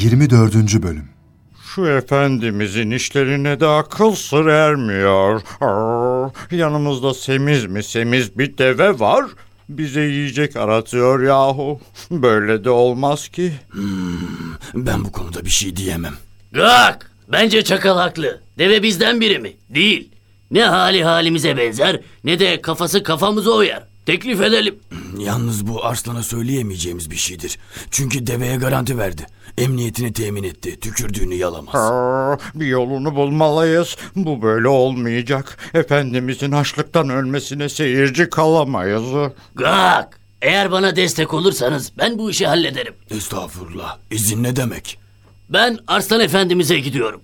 24. Bölüm Şu efendimizin işlerine de akıl sır ermiyor. Yanımızda semiz mi semiz bir deve var. Bize yiyecek aratıyor yahu. Böyle de olmaz ki. Ben bu konuda bir şey diyemem. Gak! Bence çakal haklı. Deve bizden biri mi? Değil. Ne hali halimize benzer ne de kafası kafamıza uyar. Teklif edelim. Yalnız bu Arslan'a söyleyemeyeceğimiz bir şeydir. Çünkü deveye garanti verdi. Emniyetini temin etti. Tükürdüğünü yalamaz. Aa, bir yolunu bulmalıyız. Bu böyle olmayacak. Efendimizin açlıktan ölmesine seyirci kalamayız. Gak! Eğer bana destek olursanız ben bu işi hallederim. Estağfurullah. İzin ne demek? Ben Arslan Efendimiz'e gidiyorum.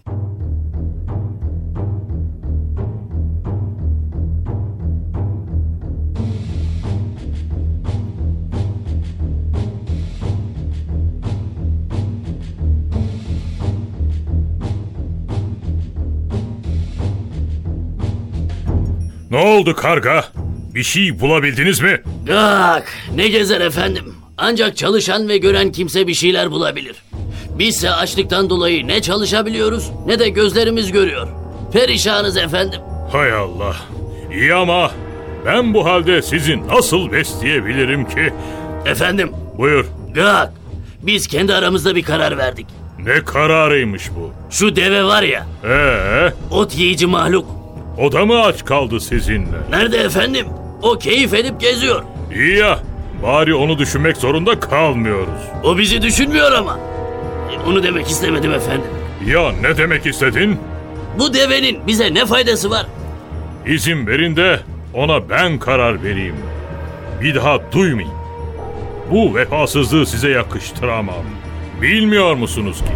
Ne oldu karga? Bir şey bulabildiniz mi? Gak! Ne gezer efendim? Ancak çalışan ve gören kimse bir şeyler bulabilir. Bizse açlıktan dolayı ne çalışabiliyoruz ne de gözlerimiz görüyor. Perişanız efendim. Hay Allah. İyi ama ben bu halde sizi nasıl besleyebilirim ki? Efendim, Buyur. Gak! Biz kendi aramızda bir karar verdik. Ne kararıymış bu? Şu deve var ya, Ee, ot yiyici mahluk. O da mı aç kaldı sizinle? Nerede efendim? O keyif edip geziyor. İyi ya. Bari onu düşünmek zorunda kalmıyoruz. O bizi düşünmüyor ama. Onu demek istemedim efendim. Ya ne demek istedin? Bu devenin bize ne faydası var? İzin verin de ona ben karar vereyim. Bir daha duymayın. Bu vefasızlığı size yakıştıramam. Bilmiyor musunuz ki?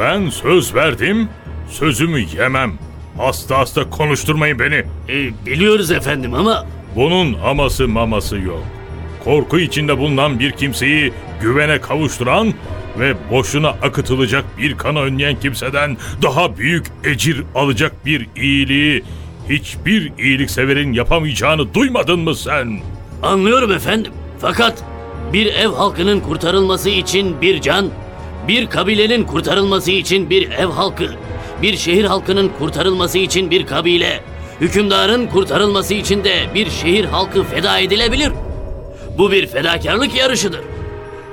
Ben söz verdim, sözümü yemem. Hasta hasta konuşturmayın beni. E, biliyoruz efendim ama Bunun aması maması yok. Korku içinde bulunan bir kimseyi güvene kavuşturan ve boşuna akıtılacak bir kanı önleyen kimseden daha büyük ecir alacak bir iyiliği hiçbir iyilikseverin yapamayacağını duymadın mı sen? anlıyorum efendim. Fakat bir ev halkının kurtarılması için bir can, bir kabilenin kurtarılması için bir ev halkı, bir şehir halkının kurtarılması için bir kabile, hükümdarın kurtarılması için de bir şehir halkı feda edilebilir. Bu bir fedakarlık yarışıdır.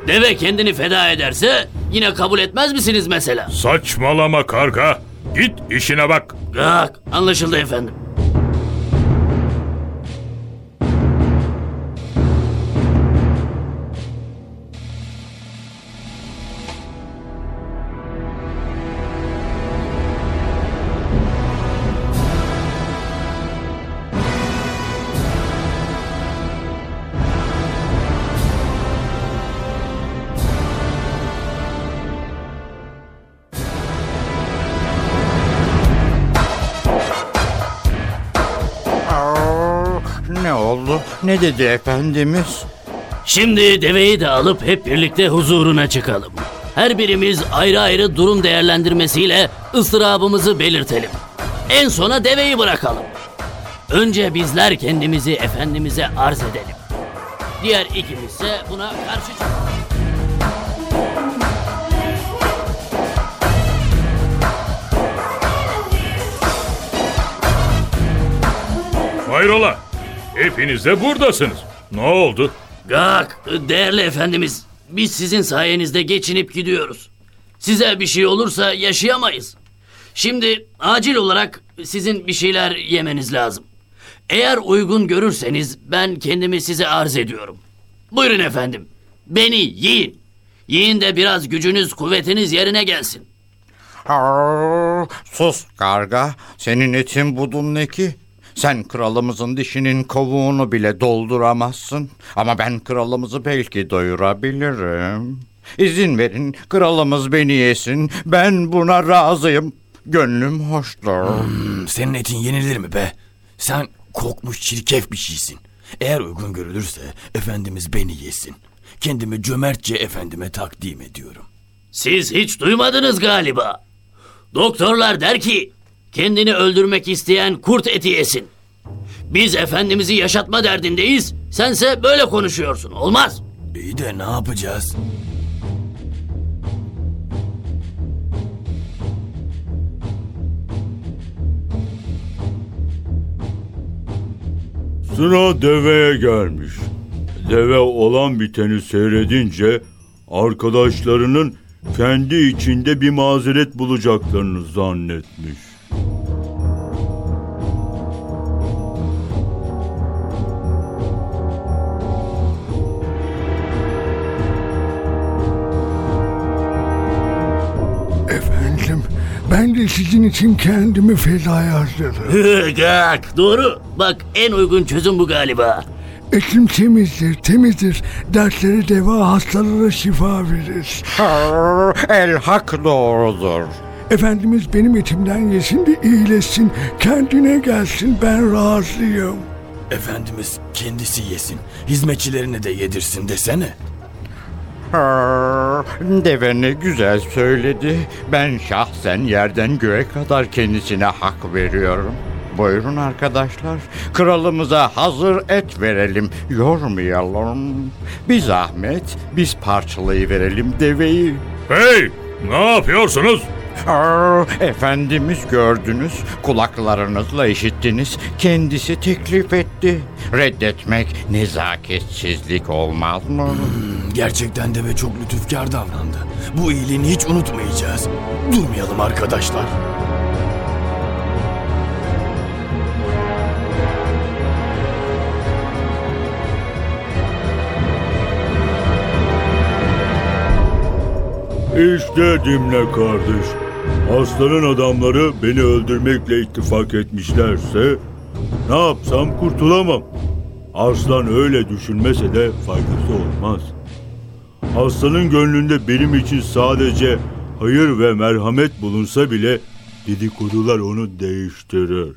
Deve kendini feda ederse yine kabul etmez misiniz mesela? Saçmalama karga. Git işine bak. Gak, anlaşıldı efendim. Ne dedi efendimiz? Şimdi deveyi de alıp hep birlikte huzuruna çıkalım. Her birimiz ayrı ayrı durum değerlendirmesiyle ıstırabımızı belirtelim. En sona deveyi bırakalım. Önce bizler kendimizi Efendimiz'e arz edelim. Diğer ikimizse buna karşı çıkalım. Hayrola? Hepiniz de buradasınız. Ne oldu? Gak, değerli efendimiz, biz sizin sayenizde geçinip gidiyoruz. Size bir şey olursa yaşayamayız. Şimdi acil olarak sizin bir şeyler yemeniz lazım. Eğer uygun görürseniz ben kendimi size arz ediyorum. Buyurun efendim, beni yiyin. Yiyin de biraz gücünüz, kuvvetiniz yerine gelsin. Sus karga. Senin etin budun ne ki? Sen kralımızın dişinin kovuğunu bile dolduramazsın. Ama ben kralımızı belki doyurabilirim. İzin verin kralımız beni yesin. Ben buna razıyım. Gönlüm hoştur. Hmm, senin etin yenilir mi be? Sen kokmuş çirkef bir şeysin. Eğer uygun görülürse Efendimiz beni yesin. Kendimi cömertçe efendime takdim ediyorum. Siz hiç duymadınız galiba. Doktorlar der ki Kendini öldürmek isteyen kurt eti yesin. Biz efendimizi yaşatma derdindeyiz. Sense böyle konuşuyorsun. Olmaz. İyi de ne yapacağız? Sıra deveye gelmiş. Deve olan biteni seyredince arkadaşlarının kendi içinde bir mazeret bulacaklarını zannetmiş. Ben de sizin için kendimi fedaya hazırladım. Doğru. Bak en uygun çözüm bu galiba. Etim temizdir, temizdir. Dertlere deva, hastalara şifa verir. El hak doğrudur. Efendimiz benim etimden yesin de iyileşsin. Kendine gelsin, ben razıyım. Efendimiz kendisi yesin. Hizmetçilerine de yedirsin desene. Deve ne güzel söyledi. Ben şahsen yerden göğe kadar kendisine hak veriyorum. Buyurun arkadaşlar, kralımıza hazır et verelim, yormayalım. Bir zahmet, biz parçalayıverelim deveyi. Hey! Ne yapıyorsunuz? Aa, Efendimiz gördünüz, kulaklarınızla işittiniz, kendisi teklif etti. Reddetmek nezaketsizlik olmaz mı? Gerçekten deve çok lütufkar davrandı. Bu iyiliğini hiç unutmayacağız. Durmayalım arkadaşlar. İşte Dimle kardeş. Aslanın adamları beni öldürmekle ittifak etmişlerse ne yapsam kurtulamam. Aslan öyle düşünmese de faydası olmaz. Aslanın gönlünde benim için sadece hayır ve merhamet bulunsa bile dedikodular onu değiştirir.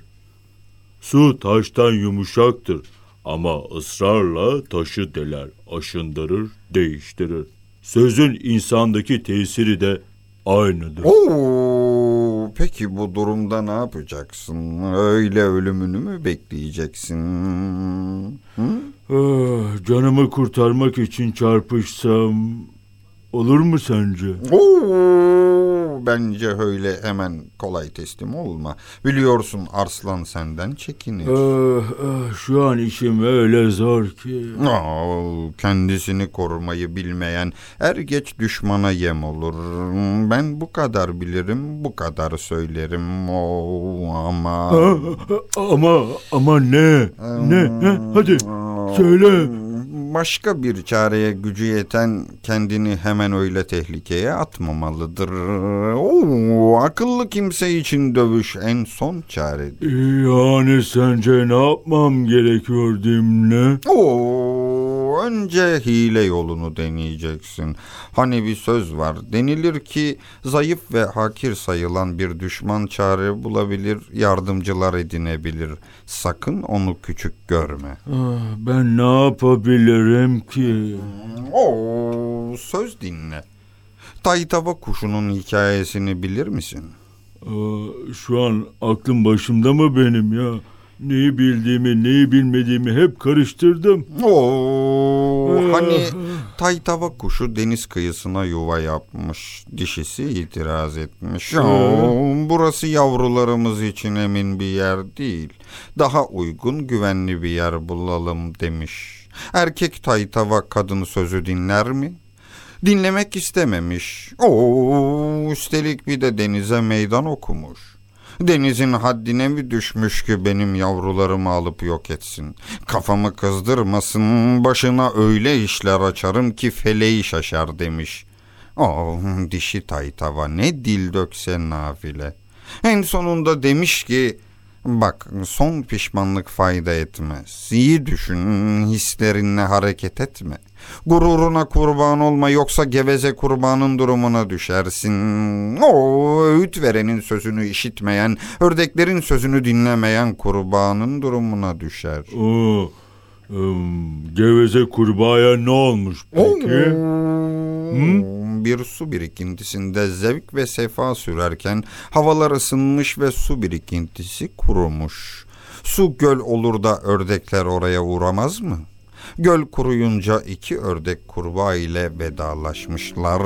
Su taştan yumuşaktır ama ısrarla taşı deler, aşındırır, değiştirir. Sözün insandaki tesiri de aynıdır. Oo, peki bu durumda ne yapacaksın? Öyle ölümünü mü bekleyeceksin? Hı? Ah, canımı kurtarmak için çarpışsam olur mu sence? Oo, bence öyle hemen kolay teslim olma. Biliyorsun Arslan senden çekinir. Ah, şu an işim öyle zor ki. Aa, kendisini korumayı bilmeyen er geç düşmana yem olur. Ben bu kadar bilirim, bu kadar söylerim. Oo, ama... Ah, ah, ama ama ne? Ne? Ha, Hadi söyle. Başka bir çareye gücü yeten kendini hemen öyle tehlikeye atmamalıdır. Oo, akıllı kimse için dövüş en son çaredir. Yani sence ne yapmam gerekiyor Dimle? Oo, önce hile yolunu deneyeceksin. Hani bir söz var. Denilir ki zayıf ve hakir sayılan bir düşman çare bulabilir, yardımcılar edinebilir. Sakın onu küçük görme. Ah, Ben ne yapabilirim ki? Oo, söz dinle. Taytava kuşunun hikayesini bilir misin? Aa, Şu an aklım başımda mı benim ya? Neyi bildiğimi, neyi bilmediğimi hep karıştırdım. Oo, hani Taytava kuşu deniz kıyısına yuva yapmış. Dişisi itiraz etmiş. Oo, burası yavrularımız için emin bir yer değil. Daha uygun, güvenli bir yer bulalım demiş. Erkek Taytava kadın sözü dinler mi? Dinlemek istememiş. Oo, üstelik bir de denize meydan okumuş. Denizin haddine mi düşmüş ki benim yavrularımı alıp yok etsin? Kafamı kızdırmasın, başına öyle işler açarım ki feleği şaşar demiş. Oh, dişi taytava ne dil dökse nafile. En sonunda demiş ki, bak son pişmanlık fayda etmez. İyi düşün, hislerinle hareket etme. Gururuna kurban olma yoksa geveze kurbanın durumuna düşersin. O öğüt verenin sözünü işitmeyen, ördeklerin sözünü dinlemeyen kurbanın durumuna düşer. Aa, ım, geveze kurbağaya ne olmuş peki? Bir su birikintisinde zevk ve sefa sürerken havalar ısınmış ve su birikintisi kurumuş. Su göl olur da ördekler oraya uğramaz mı? Göl kuruyunca iki ördek kurbağa ile vedalaşmışlar.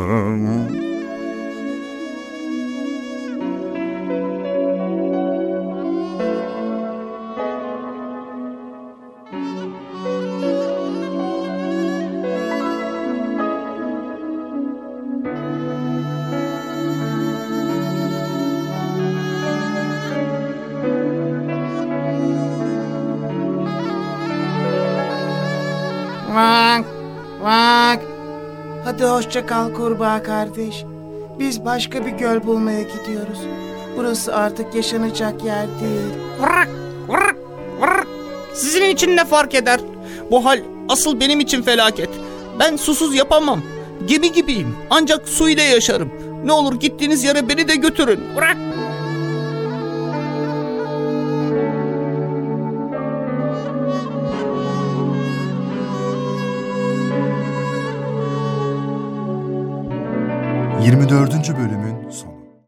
Bak. Hadi hoşça kal kurbağa kardeş. Biz başka bir göl bulmaya gidiyoruz. Burası artık yaşanacak yer değil. Vırk, vırk, vırk. Sizin için ne fark eder? Bu hal asıl benim için felaket. Ben susuz yapamam. Gemi gibiyim. Ancak su ile yaşarım. Ne olur gittiğiniz yere beni de götürün. Bırak. 24. bölümün